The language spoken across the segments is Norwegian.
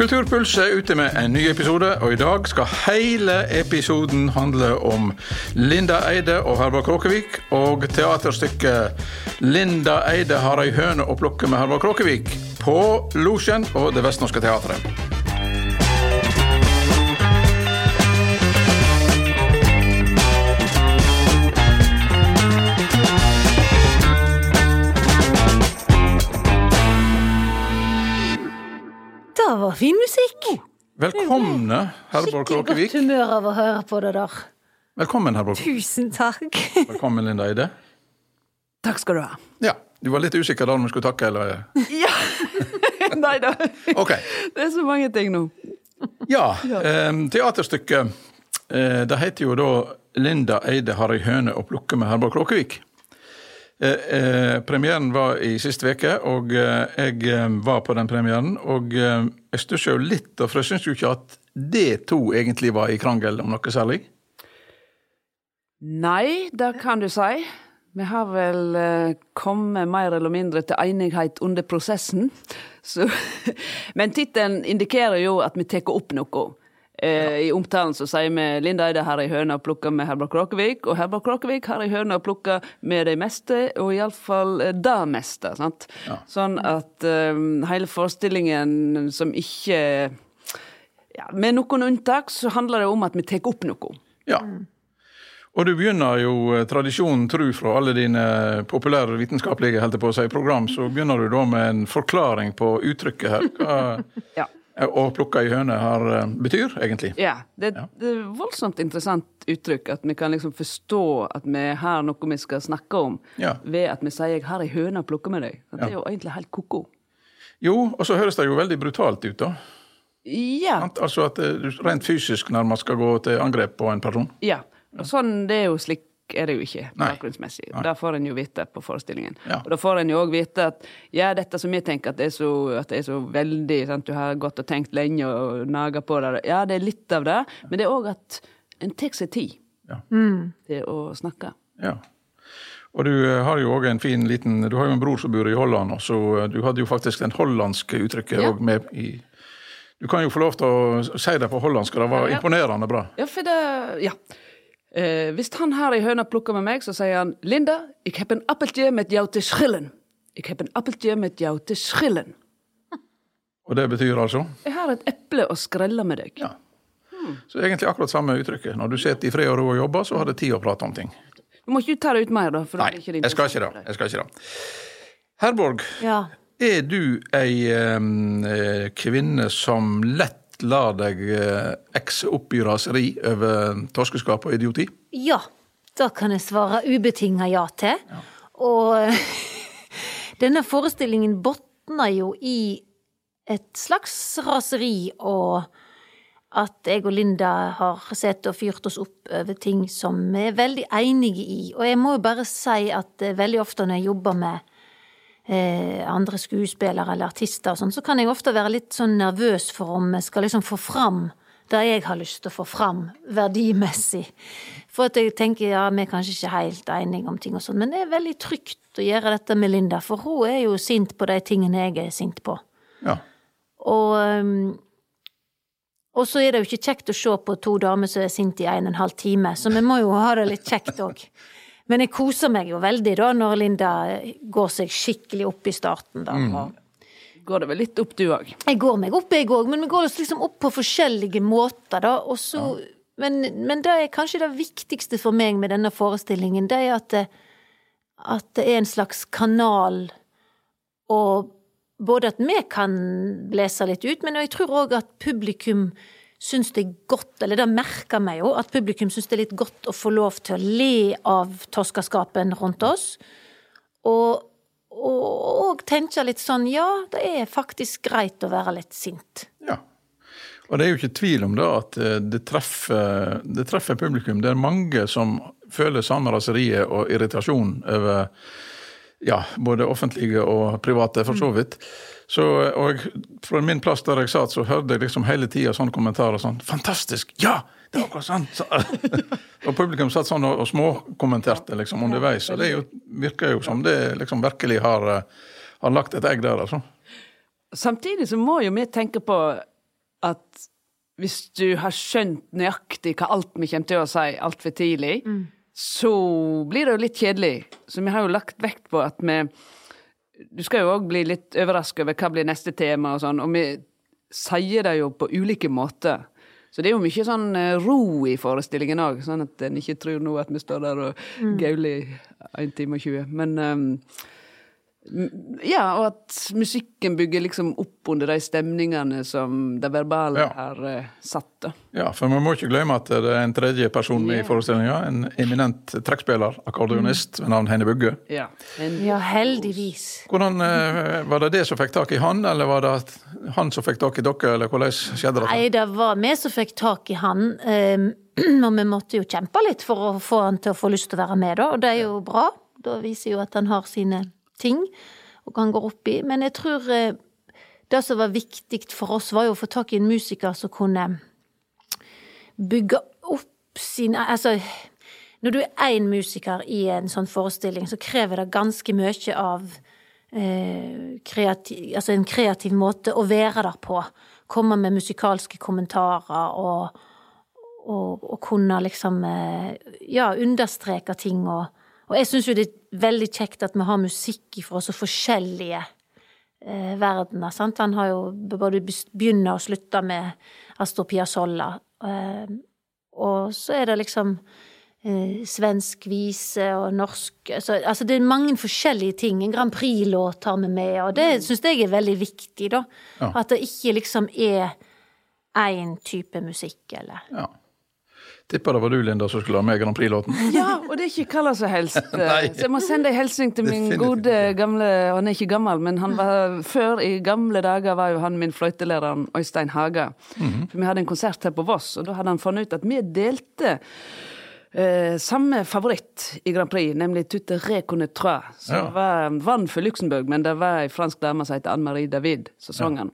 Kulturpuls er ute med en ny episode, og i dag skal hele episoden handle om Linda Eide og Herborg Kråkevik og teaterstykket 'Linda Eide har ei høne å plukke med Herborg Kråkevik' på Losjen og Det Vestnorske Teatret. Var fin musikk. Velkomne, Herborg Skikkelig godt Kråkevik. humør av å høre på det der. Velkommen, Herborg. Tusen takk. Velkommen, Linda Eide. Takk skal du ha. Ja, du var litt usikker da om du skulle takke, eller? Ja! Nei da. Ok. Det er så mange ting nå. Ja, eh, teaterstykket eh, det heter jo da 'Linda Eide har ei høne å plukke med Herborg Kråkevik'. Eh, eh, premieren var i sist uke, og eh, jeg var på den premieren. Og jeg stusser jo litt, for jeg syns jo ikke at det to egentlig var i krangel om noe særlig. Nei, det kan du si. Vi har vel kommet mer eller mindre til enighet under prosessen. Så, men tittelen indikerer jo at vi tar opp noe. Eh, I omtalen så sier vi Linda Eide har ei høne å plukke med Herbert Kråkevik, og Herbert Kråkevik har ei høne å plukke med de meste, og iallfall eh, det meste. sant? Sånn at eh, hele forestillingen som ikke ja, Med noen unntak så handler det om at vi tar opp noe. Ja. Og du begynner jo eh, tradisjonen tru fra alle dine populære vitenskapelige på å si, program, så begynner du da med en forklaring på uttrykket her. Hva Ja. Å plukke ei høne her eh, betyr, egentlig. Ja, det, det er voldsomt interessant uttrykk at vi kan liksom forstå at vi har noe vi skal snakke om, Ja. ved at vi sier 'jeg har ei høne å plukke med deg'. Det er jo egentlig helt ko-ko. Jo, og så høres det jo veldig brutalt ut, da. Ja, Altså at det du rent fysisk nærmest skal gå til angrep på en person. ja. Og sånn, det er jo slik er det jo ikke Nei. bakgrunnsmessig. Da får en jo vite på forestillingen. Ja. Og da får en jo òg vite at ja, dette som vi tenker at det er så, at det er så veldig sant? Du har gått og tenkt lenge og naga på det. Ja, det er litt av det, men det er òg at en tar seg tid Ja. til å snakke. ja. Og du eh, har jo òg en fin liten Du har jo en bror som bor i Holland, og så eh, du hadde jo faktisk den hollandske uttrykket Ja. med i Du kan jo få lov til å si det på hollandsk, og det var Ja. imponerende bra. Ja, for det Ja. Eh, hvis han har ei høne plukka med meg, så sier han 'Linda, jeg har en appeltje med jou te schillen'. Jeg har en appeltje med jou te schillen. Og det betyr altså Jeg har et eple å skrelle med deg. Ja. Så egentlig akkurat samme uttrykket. Når du sitter i fred og ro og jobber, så har det tid å prate om ting. Du må ikke ta det ut mer, da. For Nei, ikke jeg skal ikke det. Jeg skal ikke det. Herborg, Ja. er du ei um, kvinne som lett lar deg eh, ekse opp i raseri over torskeskap og idioti? ja. Da kan jeg svare ubetinga ja til. Og denne forestillingen botner jo i et slags raseri og at jeg og Linda har sett og fyrt oss opp over ting som vi er veldig enige i. Og jeg må jo bare si at eh, veldig ofte når jeg jobber med eh, andre skuespillere eller artister og sånn, så kan jeg ofte være litt sånn nervøs for om jeg skal liksom få fram det jeg har lyst til å få fram verdimessig. For at jeg tenker ja, vi er kanskje ikke helt enige om ting og sånn, men det er veldig trygt å gjøre dette med Linda, for hun er jo sint på de tingene jeg er sint på. Ja. Og, um, og så er det jo ikke kjekt å se på to damer som er sinte i en og en halv time, så vi må jo ha det litt kjekt òg. Men jeg koser meg jo veldig da når Linda går seg skikkelig opp i starten. da. Mm. Går det vel litt opp, du òg? Jeg går meg opp, jeg òg, men vi går oss liksom opp på forskjellige måter, da. Og så, men, men det er kanskje det viktigste for meg med denne forestillingen, det er at det, at det er en slags kanal, og både at vi kan blese litt ut, men jeg tror òg at publikum syns det er godt, eller det merker meg jo, at publikum syns det er litt godt å få lov til å le av toskaskapen rundt oss. Og, og, og tenke litt sånn ja, det er faktisk greit å være litt sint. ja. Og det er jo ikke tvil om det at eh, det treffer, det treffer publikum. Det er mange som føler samme raseriet og irritasjon over ja, både offentlige og private, for så vidt. Så, og fra min plass der jeg satt, så hørte jeg liksom hele tida sånne kommentarer sånn Fantastisk! Ja! Det er akkurat sånn! Så, og publikum satt sånn og, og småkommenterte liksom underveis. Og det jo, virker jo som det liksom virkelig har, har lagt et egg der, altså. Samtidig så må jo vi tenke på at hvis du har skjønt nøyaktig hva alt vi kommer til å si altfor tidlig, så blir det jo litt kjedelig. Så vi har jo lagt vekt på at vi Du skal jo òg bli litt overraska over hva blir neste tema og sånn, og vi sier det jo på ulike måter. Så det er jo mye sånn eh, ro i forestillingen òg, sånn at en ikke tror nå at vi står der og gauler i 1 time og 20. Men ehm, m- ja, og at musikken bygger liksom opp under de stemningene som det verbale Ja. har eh, satt. da. Ja, for man må ikke glemme at det er en tredje person med i Ja. forestillinga. En eminent trekkspiller, akkordionist ved navn Heine Bugge. Ja. En, Ja, heldigvis. Hvordan eh, Var det det som fikk tak i han, eller var det han som fikk tak i dere, eller hvordan skjedde det? Nei, det var vi som fikk tak i han. Um, og vi måtte jo kjempe litt for å få han til å få lyst til å være med, da. Og det er jo bra. Da viser jo at han har sine ting og kan gå opp i. Men jeg tror eh, det som var viktig for oss, var jo å få tak i en musiker som kunne bygge opp sin Altså, når du er én musiker i en sånn forestilling, så krever det ganske mye av eh, kreativ, altså en kreativ måte å være der på. Komme med musikalske kommentarer og, og, og kunne liksom eh, ja, understreke ting. Og, og jeg syns jo det er veldig kjekt at vi har musikk fra så forskjellige eh, verdener. Sant? Han har jo både begynner og slutter med Astor Piazzolla. Eh, og så er det liksom eh, svensk vise og norsk altså, altså det er mange forskjellige ting. En Grand Prix-låt har vi med, og det syns jeg er veldig viktig, da. Ja. At det ikke liksom er én type musikk, eller Ja. Tipper det var du, Linda, som skulle ha med Grand Prix-låten. ja, og det er ikke hva som helst. Så jeg må sende en hilsen til min Definitivt gode gamle Han er ikke gammel, men han var før i gamle dager var jo han min fløytelærer Øystein Haga. Mhm. For vi hadde en konsert her på Voss, og da hadde han funnet ut at vi delte Eh, samme favoritt i Grand Prix, nemlig Tutte Reconnetra, som Ja. var, vann for Luxembourg, men det var ei fransk dame som heter Anne-Marie David, som sang den.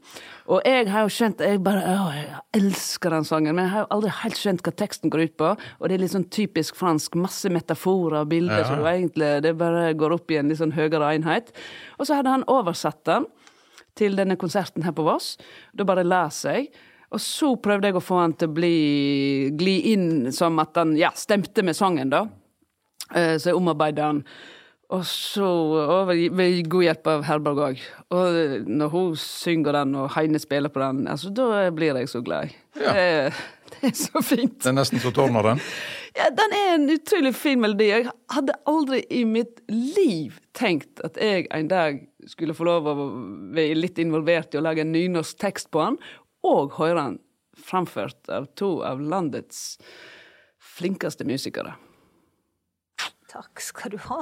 Og jeg har jo skjønt Jeg bare å, jeg elsker den sangen, men jeg har jo aldri helt skjønt hva teksten går ut på. Og det er litt sånn typisk fransk, masse metaforer og bilder Ja. som egentlig det bare går opp i en litt sånn høyere enhet. Og så hadde han oversatt den til denne konserten her på Voss. Da bare leser jeg. Og så prøvde jeg å få han til å bli, gli inn som at han ja, stemte med sangen, da. Eh, Så jeg omarbeida han. Og så og ved god hjelp av Herborg òg. Og når hun synger den, og Heine spiller på den, altså, da blir jeg så glad. Ja. Det, det er så fint. Det er nesten så tårner den. Ja, den er en utrolig fin melodi. Jeg hadde aldri i mitt liv tenkt at jeg en dag skulle få lov å være litt involvert i å lage en nynorsk tekst på den, og høre den framført av to av landets flinkeste musikere. Takk skal du ha.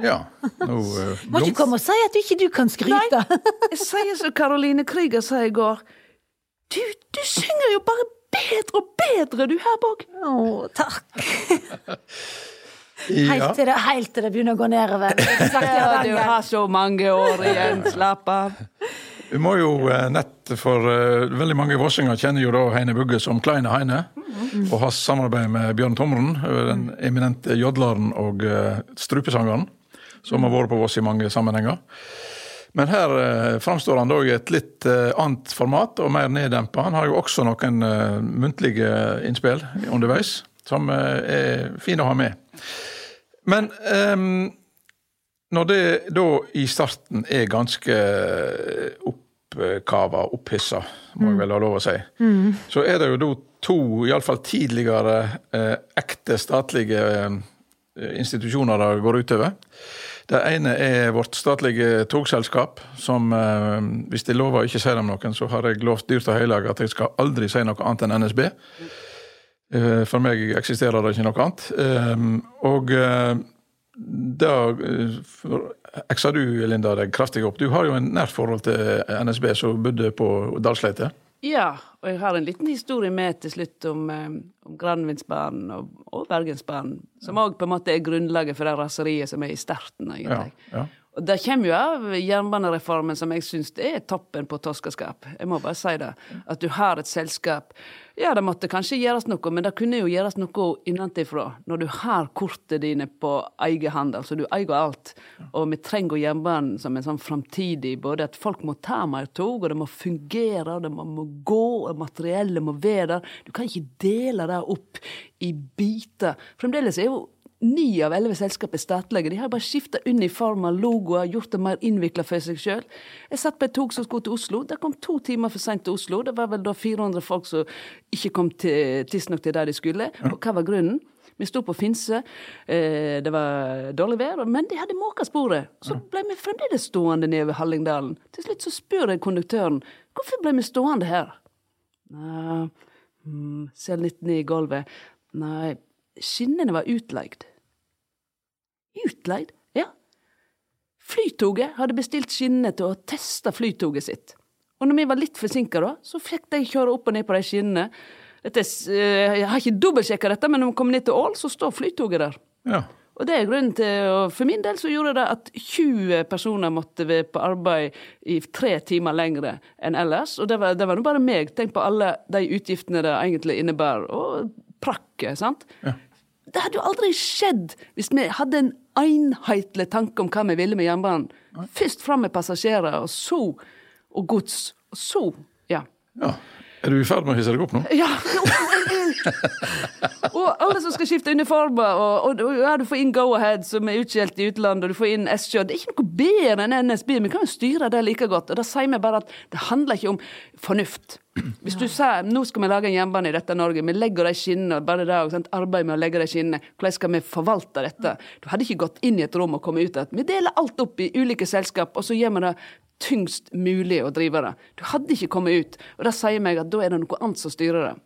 Ja. Nå uh, Må ikke komme og si at du ikke du kan skryte. Jeg sier som Karoline Krüger sa i går. Du, du synger jo bare bedre og bedre, du, her bak. Å, takk. Ja. Helt til, det, helt til det begynner å gå nedover. Er Ja, du har så mange år igjen. Slapp av. Vi må jo eh, nett for uh, veldig mange vossinger kjenner jo da Heine Bugge som Kleine Heine. Og har samarbeid med Bjørn Tomren, eh, den eminente jodleren og uh, strupesangeren. Som har vært på Voss i mange sammenhenger. Men her uh, framstår han da i et litt annet format og mer neddempa. Han har jo også noen muntlige innspill underveis som er fine å ha med. Men ehm, når det da i starten er ganske oppkava, opphissa, må jeg vel ha lov å si, så er det jo da to, iallfall tidligere, eh, ekte statlige eh, institusjoner det går utover. Det ene er vårt statlige togselskap, som eh, hvis de lover å ikke si dem noen, så har jeg lovt dyrt og heilag at jeg skal aldri si noe annet enn NSB. Eh, For meg eksisterer det ikke noe annet. Eh, Og eh, da eh, eksa du, Linda, deg kraftig opp. Du har jo en nært forhold til NSB som bodde på Dalsleite. Ja, og jeg har en liten historie med til slutt om, eh, om Granvinsbanen og, og Bergensbanen, som òg på en måte er grunnlaget for det raseriet som er i starten, Ja, ja. Og det kommer jo av jernbanereformen, som jeg syns er toppen på toskeskap. Jeg må bare si det. At du har et selskap. Ja, det måtte kanskje gjøres noe, men det kunne jo gjøres noe innenfra. Når du har kortene dine på egen hånd, altså du eier alt. Og vi trenger jernbanen som en sånn framtidig Både at folk må ta mer tog, og det må fungere, og det må, må gå, og materiellet må være der. Du kan ikke dele det opp i biter. Fremdeles er jo Ni av elleve selskap er statlige. De har bare skifta uniformer, logoer, gjort det mer innvikla for seg sjøl. Jeg satt på et tog som skulle til Oslo. Det kom to timer for seint til Oslo. Det var vel da 400 folk som ikke kom tidsnok til der de skulle. Og hva var grunnen? Vi sto på Finse, eh, det var dårlig vær, men de hadde måka sporet. Så ble vi fremdeles stående nede ved Hallingdalen. Til slutt så spør jeg konduktøren hvorfor ble vi stående her. Nei, mm, ser litt ned i gulvet. Nei, skinnene var utleid. Utleid? Ja. Flytoget hadde bestilt skinnene til å teste flytoget sitt. Og når vi var litt forsinka, da, så fikk de kjøre opp og ned på de skinnene. Dette, jeg har ikke dobbeltsjekka dette, men når vi kom ned til Ål, så står flytoget der. Ja. Og det er grunnen til, og For min del så gjorde det at 20 personer måtte være på arbeid i tre timer lengre enn ellers. Og det var, det var nå bare meg. Tenk på alle de utgiftene det egentlig innebærer. Og prakket, sant. Ja. Det hadde jo aldri skjedd hvis vi hadde en enhetlig tanke om hva vi ville med jernbanen. Først fram med passasjerer, og så og gods, og så ja. ja. Er du i ferd med å hisse deg opp nå? Ja! og alle som skal skifte uniformer, og, og, og ja, du får inn Go-Ahead, som er utskjelt i utlandet, og du får inn SJ. Det er ikke noe bedre enn NSB. Vi kan jo styre det like godt. Og da sier vi bare at det handler ikke om fornuft. Hvis du sier nå skal vi lage en jernbane i dette Norge, vi legger de skinnene, bare det og arbeid med å legge de skinnene, hvordan skal vi forvalte dette? Du hadde ikke gått inn i et rom og kommet ut at vi deler alt opp i ulike selskap, og så gjør vi det tyngst mulig å drive det. Du hadde ikke kommet ut. Og det sier meg at da er det noe annet som styrer det.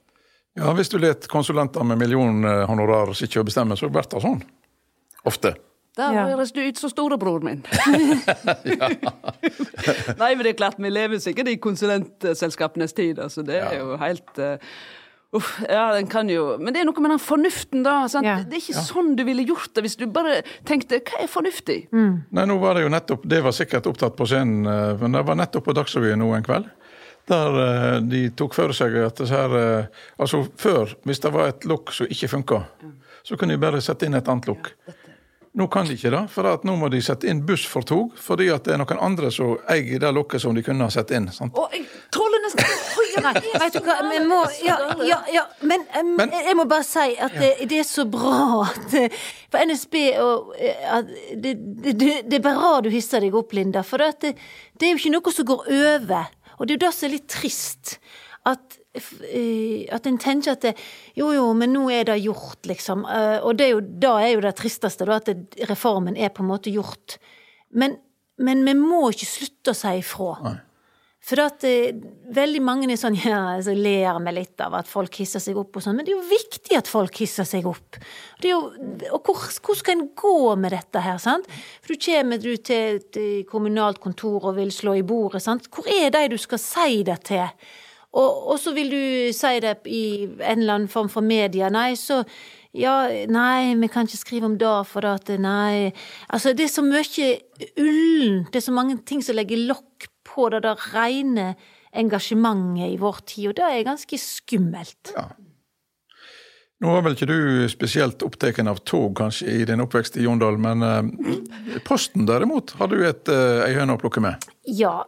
Ja, Hvis du let konsulenter med millionhonorar sitte og bestemme, så blir det sånn. Ofte. Der Ja. høres du ut som storebror min. Nei, men det er klart, vi lever sikkert i konsulentselskapenes tid. altså Det er jo helt uh, Uff, ja, den kan jo Men det er noe med den fornuften, da. Sant? Ja. Det er ikke sånn du ville gjort det hvis du bare tenkte hva er fornuftig? Nei, nå var Det jo nettopp, det var sikkert opptatt på scenen, eh, men det var nettopp på Dagsrevyen nå en kveld. Der eh, de tok for seg at disse her, eh, altså Før, hvis det var et lokk som ikke funka, så kunne de bare sette inn et annet lokk. Nå kan de ikke det, for at nå må de sette inn buss for tog, fordi at det er noen andre som eier det lokket som de kunne ha satt inn. sant? Å, jeg tåler nesten Nei, vet du hva, vi må Ja, ja, ja men, Men- jeg må bare si at det, det er så bra at eh, For NSB og eh, at det, det, det, det er bare bra du hisser deg opp, Linda. For det, det er jo ikke noe som går over. Og det er jo det som er litt trist. At, eh, at en tenker at det, jo jo, men nå er det gjort, liksom. Eh, Og det er jo, da er jo det tristeste, da, at det, reformen er på en måte gjort. Men, men vi må ikke slutte å si ifra. For at eh, veldig mange er sånn, ja, så ler vi litt av at folk hisser seg opp og sånn, men det er jo viktig at folk hisser seg opp. Jo, og hvor, skal en gå med dette her, sant? For du kommer du til et kommunalt kontor og vil slå i bordet, sant? Hvor er de du skal si det til? Og, og så vil du si det i en eller annen form for media. Nei, så ja, nei, vi kan ikke skrive om det, for at nei Altså, det er så mye ullen. Det er så mange ting som legger lokk på det det rene engasjementet i vår tid, og det er ganske skummelt. Ja. Nå var vel ikke du spesielt opptatt av tog kanskje i din oppvekst i Jondal, men eh, Posten derimot har du et, eh, ei høne å plukke med? Ja,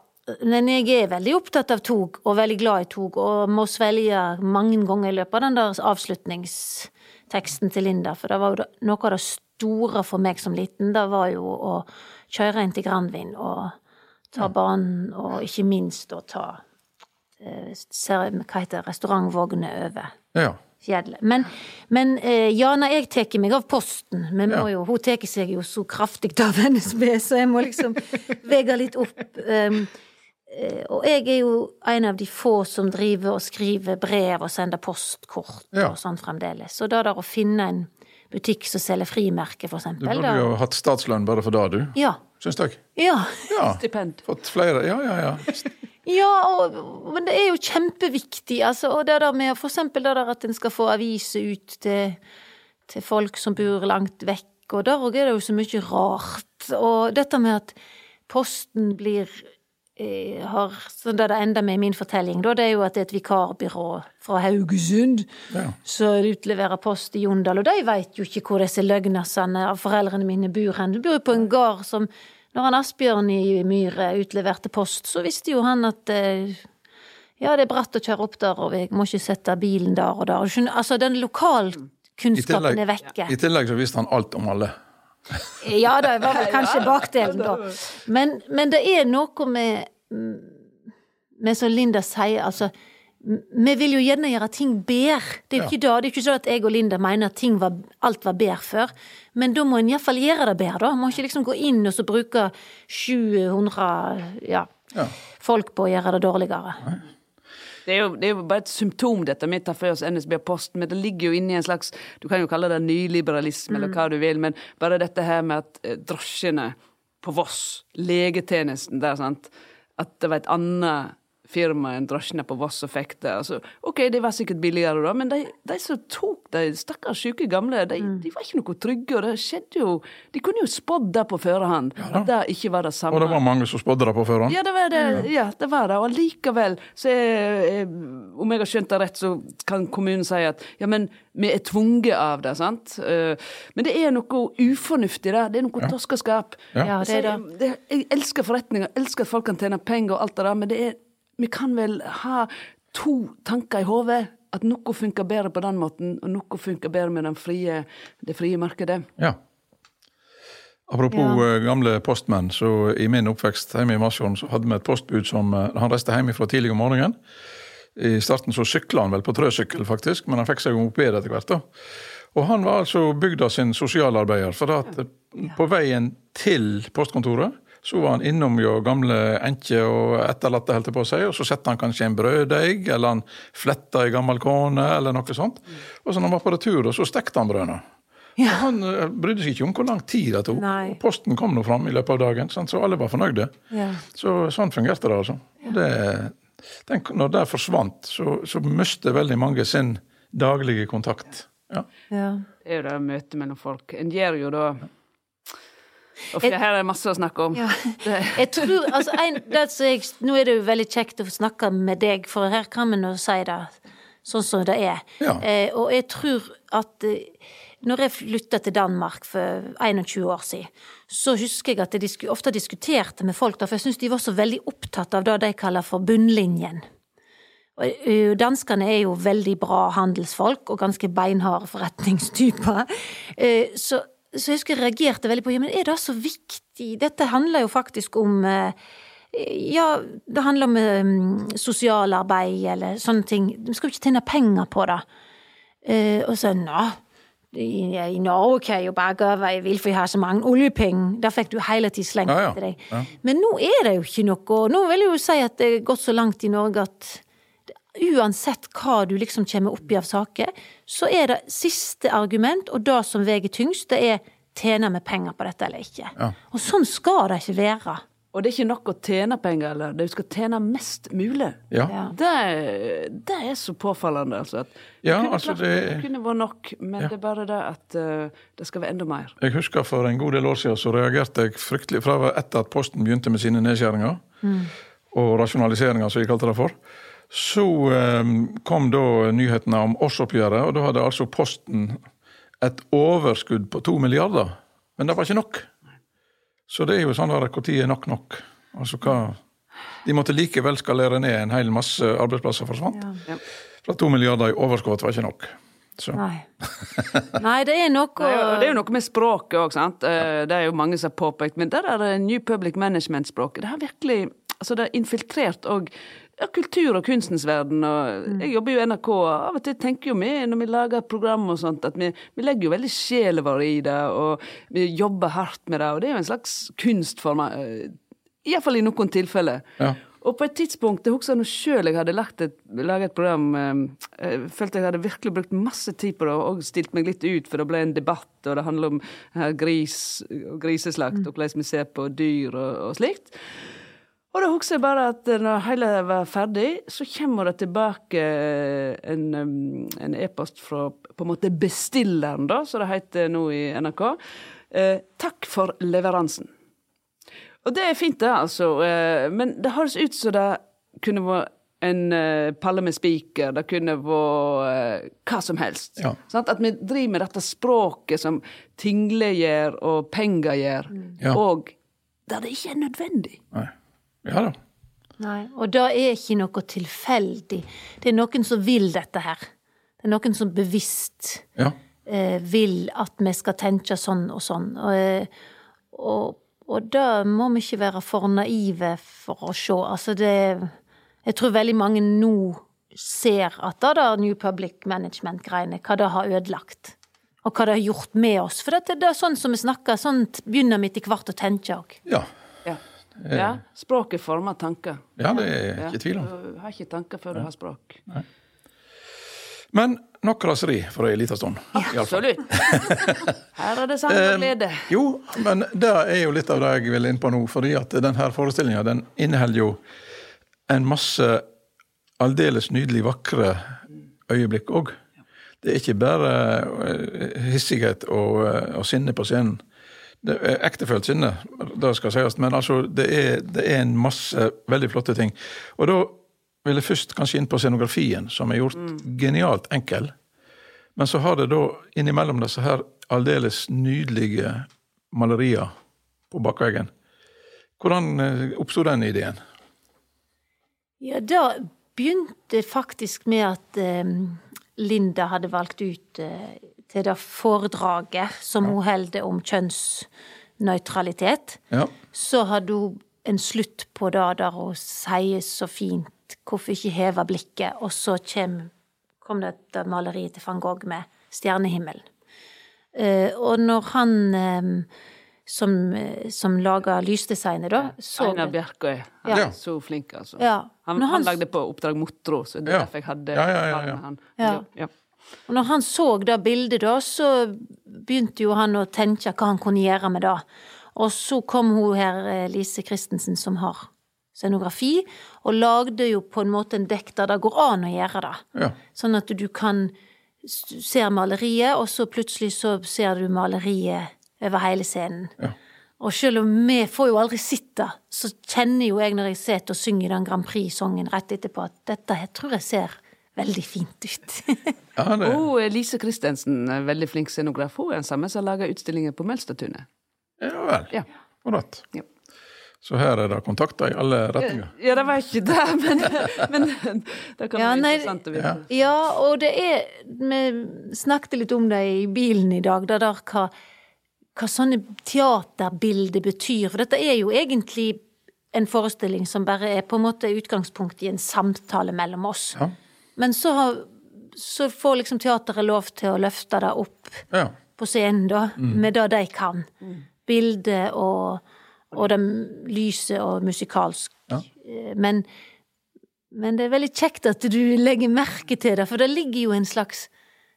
men jeg er veldig opptatt av tog, og veldig glad i tog, og må svelge mange ganger i løpet av den der avslutningsteksten til Linda, for det var jo noe av det store for meg som liten, det var jo å kjøre inn til Granvin og ta banen, og ikke minst å ta eh, hva heter det, restaurantvognene over Ja. fjellet. Men, men eh, ja, nei, jeg tar meg av Posten. Men Ja. jo, hun tar seg jo så kraftig av NSB, så jeg må liksom vege litt opp. Um, eh, og jeg er jo en av de få som driver og skriver brev og sender postkort Ja. og sånn fremdeles. Så da der å finne en butikk som selger frimerke, for Du eksempel. burde da- jo hatt statslønn bare for det, du. Ja. Syns jeg. Ja. Ja. Stipend. Fått flere Ja, ja, ja. Ja, og, men det er jo kjempeviktig. Altså, og det der med for eksempel det der at en skal få aviser ut til, til folk som bor langt vekk. Og der òg er det jo så mye rart. Og dette med at Posten blir har, så Det det ender med i min fortelling, da, det er jo at det er et vikarbyrå fra Haugesund Ja. som utleverer post i Jondal. Og de veit jo ikke hvor disse løgnasene av foreldrene mine bor hen. De bor jo på en gard som Når han Asbjørn i Myhre utleverte post, så visste jo han at eh, ja, det er bratt å kjøre opp der, og jeg må ikke sette bilen der og der. Altså, den lokalkunnskapen er vekke. I tillegg så visste han alt om alle. Ja, det var vel kanskje bakdelen, da. Men, men det er noe med med som Linda sier, altså vi vil jo gjerne gjøre ting bedre. Det er jo Ja. ikke det. Det er ikke sånn at jeg og Linda mener at ting var, alt var bedre før. Men da må en iallfall gjøre det bedre, da. Man må ikke liksom gå inn og så bruke 700 ja, Ja. folk på å gjøre det dårligere. Det er, jo, det er jo bare et symptom, dette med å ta for oss NSB og Posten, men det ligger jo inni en slags Du kan jo kalle det nyliberalisme, eller hva du vil, men bare dette her med at eh, drosjene på Voss, legetjenesten der, sant, at det var et annet firma enn drosjene på Voss og fikk det. Altså, OK, det var sikkert billigere da, men de, de som tok de stakkars syke gamle, de, de var ikke noe trygge, og det skjedde jo De kunne jo spådd det på forhånd, at det ikke var det samme. Og det var mange som spådde det på forhånd. Ja, det var det. Ja, det var det. Og allikevel, så er, om jeg har skjønt det rett, så kan kommunen si at ja, men vi er tvunget av det, sant. Eh, Men det er noe ufornuftig der. Det er noe toskeskap. Ja, det er det. Jeg, jeg elsker forretninger, elsker at folk kan tjene penger og alt det der, men det er, vi kan vel ha to tanker i hodet. At noe funker bedre på den måten, og noe funker bedre med den frie, det frie markedet. Ja. Apropos Ja. eh, gamle postmenn, så i min oppvekst hjemme i Masfjorden så hadde vi et postbud som eh, Han reiste hjemme fra tidlig om morgenen. I starten så sykla han vel på trøsykkel, faktisk, men han fikk seg moped etter hvert. da. Og han var altså bygda sin sosialarbeider, for at eh, på veien til postkontoret så var han innom jo gamle enker og etterlatte, holdt jeg på å si, og så sette han kanskje en brøddeig, eller han fletta ei gammel kone, eller noe sånt. Og så når han var på retur, så stekte han brødene. Og Han eh, brydde seg ikke om hvor lang tid det tok. Nei. Posten kom nå fram i løpet av dagen, sant? så alle var fornøyde. Ja. Så Sånn fungerte det, altså. Og det, den, når det forsvant, så, så mistet veldig mange sin daglige kontakt. Ja. Ja. Det er jo det møtet mellom folk. En gjør jo da Og for her er det masse å snakke om. Ja. Jeg tror, altså, en, det jeg, Nå er det jo veldig kjekt å snakke med deg, for her kan vi nå si det sånn som det er. Ja. Eh, og jeg tror at eh, når jeg flytta til Danmark for 21 år siden, så husker jeg at jeg disku, ofte diskuterte med folk der, for jeg syns de var så veldig opptatt av det de kaller for bunnlinjen. Og, eh, Danskene er jo veldig bra handelsfolk og ganske beinharde forretningstyper. Eh, Så, så jeg husker jeg reagerte veldig på ja, men er det så viktig? Dette handler jo faktisk om eh, ja, det handler om um, sosialarbeid eller sånne ting. Vi skal jo ikke tjene penger på det. Eh, og så, nå, i, i Norge kan jeg jo bare gjøre hva jeg vil, for jeg har så mange oljepenger. Der fikk du hele tiden slengt Ja, ja. etter deg. Ja. Men nå er det jo ikke noe. Nå vil jeg jo si at det er gått så langt i Norge at uansett hva du liksom kommer opp i av saker, så er det siste argument, og det som veier tyngst, det er tjener vi penger på dette eller ikke. Ja. Og sånn skal det ikke være. og det er ikke nok å tjene penger, eller du skal tjene mest mulig. Ja. Ja. Det, det er så påfallende, altså. At det Ja, kunne, altså, klart- det- det kunne vært nok, men det er bare det at uh, det skal være enda mer. Jeg husker for en god del år siden så reagerte jeg fryktelig fra etter at Posten begynte med sine nedskjæringer og rasjonaliseringer, som de kalte det for. Så eh, kom da nyhetene om årsoppgjøret, og da hadde altså Posten et overskudd på to milliarder. Men det var ikke nok. Så det er jo sånn der, når er nok nok? Altså hva De måtte likevel skalere ned en hel masse arbeidsplasser forsvant. Ja. Fra to milliarder i overskudd var ikke nok. Så. Nei. Nei, det er noe Nei, og det er jo noe med språket òg, sant. Eh, Det er jo mange som har påpekt. Men der er det New Public Management-språket. Det har virkelig altså det har infiltrert òg ja, kultur- og kunstens verden. Og jeg jobber jo i NRK, og av og til tenker jo vi når vi lager program og sånt, at vi, vi legger jo veldig sjela vår i det, og vi jobber hardt med det. Og det er jo en slags kunstform, eh, iallfall i noen tilfeller. Ja. Og på et tidspunkt, jeg husker når sjøl jeg hadde lagt et, laget et program eh, Jeg følte jeg hadde virkelig brukt masse tid på det, og stilt meg litt ut, for det ble en debatt, og det handler om eh, gris og griseslakt, og hvordan vi ser på dyr og, og slikt. Og da husker jeg bare at når hele var ferdig, så kommer det tilbake en, e-post e-post fra på en måte bestilleren, da, som det heter nå i NRK. Eh, takk for leveransen. Og det er fint, det, altså. Eh, Men det høres ut som det kunne vært en eh, palle med spiker, det kunne vært eh, hva som helst. Ja. Sånn At vi driver med dette språket som tingler gjør og penger gjør, Ja. og der det ikke er nødvendig. Nei. Ja da. Nei, og det er ikke noe tilfeldig. Det er noen som vil dette her. Det er noen som bevisst Ja. eh, vil at vi skal tenke sånn og sånn. Og, eh, og, og da må vi ikke være for naive for å se. Altså det Jeg tror veldig mange nå ser at det der New Public Management-greiene, hva det har ødelagt. Og hva det har gjort med oss. For det, det er sånn som vi snakker, sånn begynner vi etter hvert å tenke òg. Ja. Ja. Språket former tanker. ja, det er jeg ikke tvil om. Du har ikke tanker før du har språk. Men nok raseri for ei lita stund. i. Absolutt. Her er det sang og glede. Jo, men det er jo litt av det jeg vil inn på nå. fordi at denne forestillinga den inneholder jo en masse aldeles nydelig vakre øyeblikk òg. Det er ikke bare eh, hissighet og, eh, og sinne på scenen. Det er ektefølt sinne, det skal sies, men altså, det er, det er en masse veldig flotte ting. Og da vil jeg først kanskje inn på scenografien, som er gjort genialt enkel. Men så har det da innimellom disse her aldeles nydelige malerier på bakveggen. Hvordan eh, oppsto den ideen? Ja, da begynte faktisk med at eh, Linda hadde valgt ut eh, til det foredraget som hun holder om kjønnsnøytralitet. Ja. Så hadde hun en slutt på det der hun sier så fint 'hvorfor ikke heve blikket', og så kom, kom dette maleriet til van Gogh med stjernehimmelen. Eh, og når han eh, som, eh, som lager lysdesignet, da, så Einar Bjerkøy. Han Ja. er så flink, altså. Ja. Han, han, han- lagde på Oppdrag Motro, så det er Ja. derfor jeg hadde Ja, ja, ja, tall ja. med han. Ja. Ja. Og når han så det bildet, da, så begynte jo han å tenke hva han kunne gjøre med det. Og så kom hun her, eh, Lise Christensen, som har scenografi, og lagde jo på en måte en dekk der det går an å gjøre det. Ja. Sånn at du kan ser maleriet, og så plutselig så ser du maleriet over hele scenen. Ja. Og selv om vi får jo aldri sitte, så kjenner jo jeg når jeg sitter og synger den Grand Prix-sangen rett etterpå, at dette her tror jeg ser veldig fint ut. ja det, Og Lise Christensen, er veldig flink scenograf. Hun er den samme som lager utstillinger på Melstadtunet. ja vel. Ja. Akkurat. Ja. Så her er det kontakter i alle retninger. ja, det var ikke det, men, men det kan Ja, være interessant å vite. Ja, og det er Vi snakket litt om det i bilen i dag, det der hva, hva sånne teaterbilder betyr. For dette er jo egentlig en forestilling som bare er på en måte utgangspunkt i en samtale mellom oss. Ja. Men så, har, så får liksom teateret lov til å løfte det opp Ja. på scenen, da, med det de kan. Bildet og, og det lyset og musikalsk. Ja. Eh, Men, men det er veldig kjekt at du legger merke til det, for det ligger jo en slags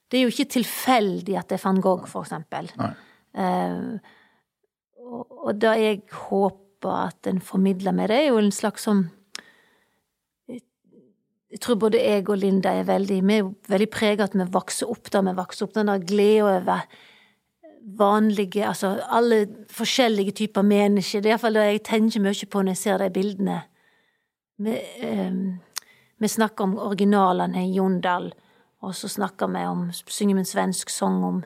Det er jo ikke tilfeldig at det er van Gogh, for eksempel. Nei. Eh, og, det jeg håper at en formidler med det, er jo en slags sånn jeg, tror både jeg og Linda er veldig Vi er veldig prega at vi vokser opp da vi vokser opp. Den der gleden over vanlige Altså alle forskjellige typer mennesker. Det er iallfall det jeg tenker mye på når jeg ser de bildene. Vi, eh, vi snakker om originalene i Jondal, og så snakker vi om Synger vi en svensk sang om,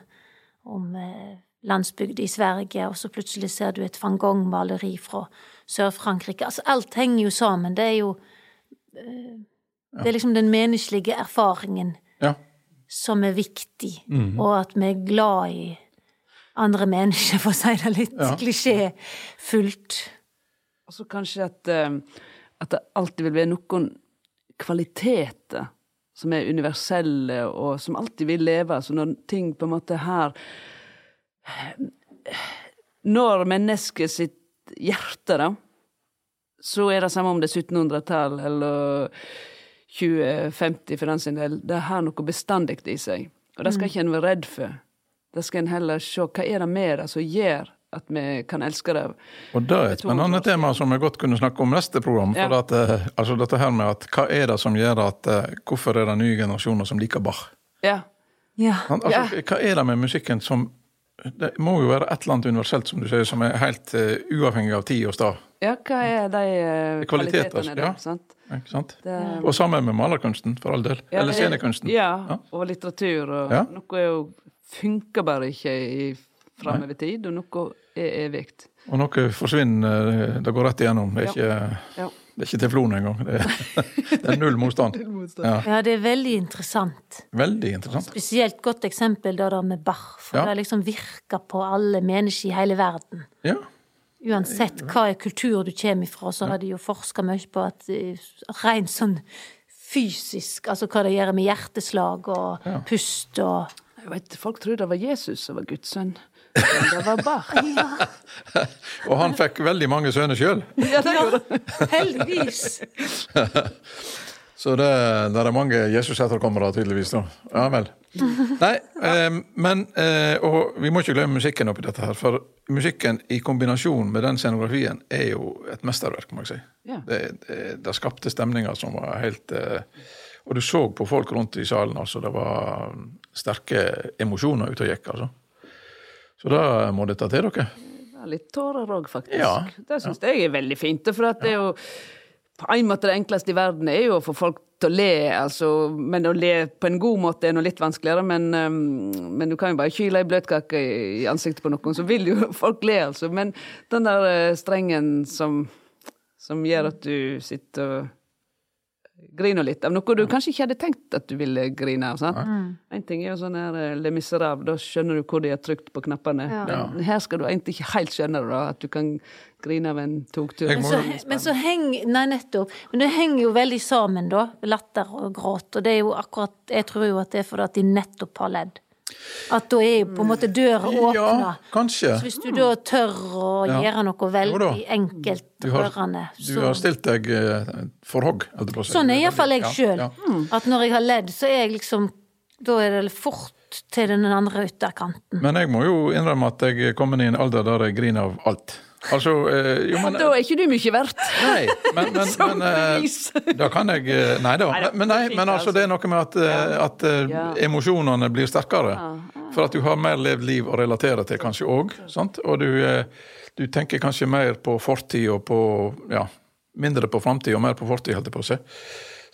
om eh, landsbygd i Sverige, og så plutselig ser du et van Gogh-maleri fra Sør-Frankrike. Altså, alt henger jo sammen. Det er jo eh, Det er liksom den menneskelige erfaringen Ja. som er viktig, og at vi er glad i andre mennesker, for å si det litt Ja. klisjéfullt. Og så kanskje at, eh, at det alltid vil være noen kvaliteter som er universelle, og som alltid vil leve. Så når ting på en måte her Når mennesket sitt hjerte, da, så er det samme om det er 1700-tall eller 2050 for den sin del. Det har noe bestandig i seg. Og det skal ikke en være redd for. Da skal en heller se hva er det med det som gjør at vi kan elske det. Og det er et spennende tema som vi godt kunne snakke om neste program. For Ja. at, eh, altså dette her med at hva er det som gjør at eh, Hvorfor er det nye generasjoner som liker Bach? Ja. Ja. Han- Altså, Hva er det med musikken som det må jo være et eller annet universelt, som du sier, som er helt uh, uavhengig av tid og sted. Ja, hva er de uh, kvalitetene der? ja. Sant? Sant? Det, Og sammen med malerkunsten, for all del. Ja, Eller scenekunsten. Ja, Ja. og litteratur. Og Ja. Noe er jo, funker bare ikke i, framover tid, og noe er evig. Og noe forsvinner, eh, det går rett igjennom. Det er ikke, Ja. Det er ikke teflon engang. Det er, det er null motstand. Ja, Ja, det er veldig interessant. veldig interessant. Spesielt godt eksempel da, da med Bach, for Ja. det liksom virker på alle mennesker i hele verden. Ja, Uansett hva er kultur du kommer ifra, så har de jo forska mye på at eh, rent sånn fysisk, altså hva det gjør med hjerteslag og pust og Jeg vet, folk trodde det var Jesus som var Guds sønn. Det var Bach. Og han fikk veldig mange sønner sjøl. Ja, det gjorde. Heldigvis! Så det, det er mange Jesus-etterkommere, tydeligvis. da. Ja vel. Nei, eh, men eh, Og vi må ikke glemme musikken oppi dette her. For musikken i kombinasjon med den scenografien er jo et mesterverk, må jeg si. Ja. Det, det, det skapte stemninger som var helt eh, Og du så på folk rundt i salen, altså. Det var sterke emosjoner ute og gikk, altså. Så da må dette til dere. Det litt tårer òg, faktisk. Ja. Det syns jeg er veldig fint. For at det er jo på en måte det enkleste i verden er jo å få folk til å le, altså. Men å le på en god måte er noe litt vanskeligere. Men, men du kan jo bare kyle ei bløtkake i ansiktet på noen, så vil jo folk le, altså. Men den der eh, strengen som, som gjør at du sitter og griner litt av noe du kanskje ikke hadde tenkt at du ville grine av. sant? En ting er jo sånn her eh, Le Miserable, da skjønner du hvor de har trykt på knappene. Ja. Men her skal du egentlig ikke helt skjønne det, da, at du kan grine av en togtur. Men så, men så henger Nei, nettopp. Men det henger jo veldig sammen, da. Latter og gråt. Og det er jo akkurat Jeg tror jo at det er fordi at de nettopp har ledd. At da er på en måte døra åpna. Ja, kanskje. Så hvis du da tør å Ja. gjøre noe veldig enkelt Du har, rørende, du har stilt deg eh, for hogg, holdt jeg på å si. Sånn er iallfall jeg Ja, sjøl. ja. At når jeg har ledd, så er jeg liksom Da er det fort til den andre ytterkanten. Men jeg må jo innrømme at jeg er kommet i en alder der jeg griner av alt. Altså, øh, jo, men Da er ikke du mye verdt. Nei, men, men, Som men bevis. da kan jeg eh, Nei da. Men, nei, men altså, det er noe med at, at Ja. emosjonene blir sterkere. For at du har mer levd liv å relatere til, kanskje òg. Og du, du tenker kanskje mer på fortid og på Ja, mindre på framtid og mer på fortid, holdt jeg på å si.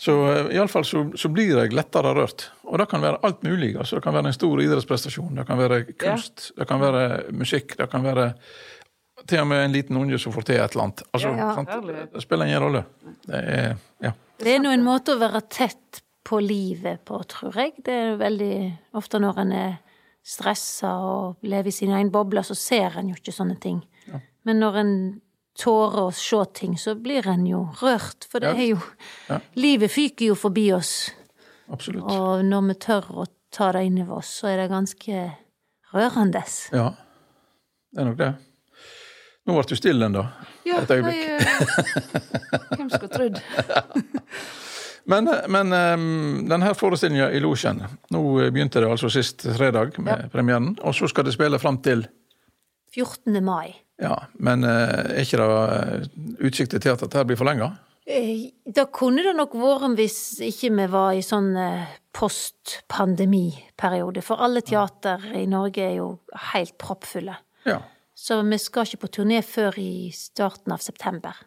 Så iallfall så, så blir jeg lettere rørt. Og det kan være alt mulig. altså Det kan være en stor idrettsprestasjon, det kan være kunst, det kan være musikk, det kan være til og med en liten unge som får til et eller annet. Altså, Ja. sant? Det spiller ingen rolle. Det er, ja. Det er nå en måte å være tett på livet på, tror jeg. Det er veldig ofte når en er stressa og lever i sin egen boble, så ser en jo ikke sånne ting. Men når en tårer å se ting, så blir en jo rørt. For det Ja. er jo Ja. Livet fyker jo forbi oss, Absolutt. og når vi tør å ta det inn over oss, så er det ganske rørende. Ja, det er nok det. Nå ble du stille ennå, Ja, et øyeblikk. jeg, eh, Hvem skulle trodd? Men, men um, denne forestillinga i Losjen Nå begynte det altså sist fredag med premieren, og så skal det spille fram til 14. mai. Ja, men eh, er ikke det eh, utsikt til at dette blir forlenga? Eh, Da kunne det nok vært hvis ikke vi var i sånn postpandemiperiode. post-pandemiperiode. For alle teater i Norge er jo helt proppfulle. Ja. Så vi skal ikke på turné før i starten av september.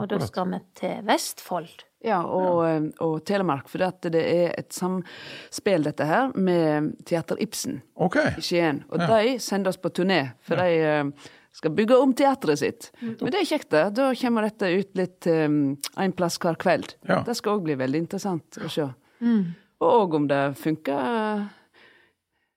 Og da skal vi til Vestfold. Ja, og, ja. og Telemark, for det er et samspill, dette her, med Teater Ibsen OK. i Skien. Og de sender oss på turné, for de eh, skal bygge om teatret sitt. Men det er kjekt, det. Da kommer dette ut litt um, en plass hver kveld. Ja. Det skal òg bli veldig interessant å se. Og òg om det funker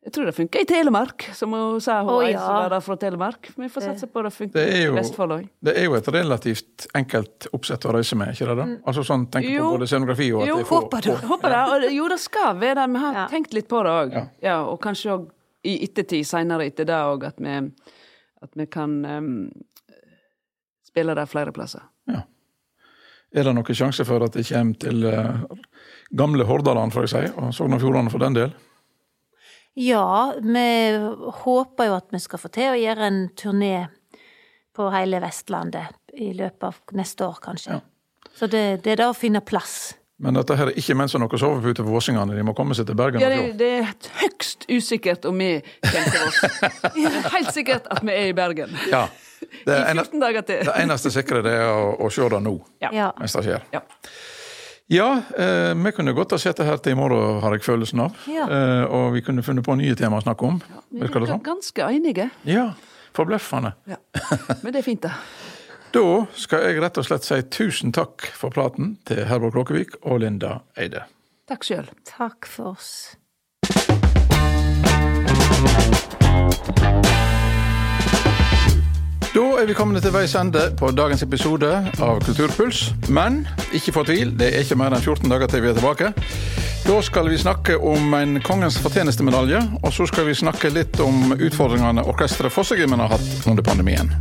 Jeg tror det funker i Telemark, som hun sa, hun oh, ja. var fra Telemark. Vi får satse på det funker Det er i Vestfold òg. Det er jo et relativt enkelt oppsett å reise med, ikke det? da? Altså sånn, tenk på både scenografi og at Jo, det er håper det. Håper det. Og, jo, det skal være det. Vi har Ja. tenkt litt på det òg. Ja. Ja. og kanskje òg i ettertid, seinere etter det òg, at vi, at vi kan um, spille der flere plasser. Ja. Er det noen sjanse for at det kommer til uh, gamle Hordaland, får jeg si, og Sogn og Fjordane for den del? Ja, vi håper jo at vi skal få til å gjøre en turné på hele Vestlandet i løpet av neste år, kanskje. Ja. Så det, det er da å finne plass. Men dette her er ikke mens noen noe sovepute på Våsingane, De må komme seg til Bergen Ja, det, det er høyst usikkert om vi kommer oss. Det er helt sikkert at vi er i Bergen. Ja. Det, I ene, 14 dager til. det eneste sikre det er å, å se det nå, Ja. mens det skjer. Ja. Ja, eh, vi kunne godt ha sett det her til i morgen, har jeg følelsen av. Ja. Eh, og vi kunne funnet på nye temaer å snakke om. Vi det er sånn? ganske enige. Ja. Forbløffende. Ja. Men det er fint, da. Da skal jeg rett og slett si tusen takk for praten til Herborg Kråkevik og Linda Eide. Takk sjøl. Takk for oss. Da er vi kommet til veis ende på dagens episode av Kulturpuls. Men ikke fortvil, det er ikke mer enn 14 dager til vi er tilbake. Da skal vi snakke om en Kongens fortjenestemedalje, og så skal vi snakke litt om utfordringene orkesteret Fossegrimmen har hatt under pandemien.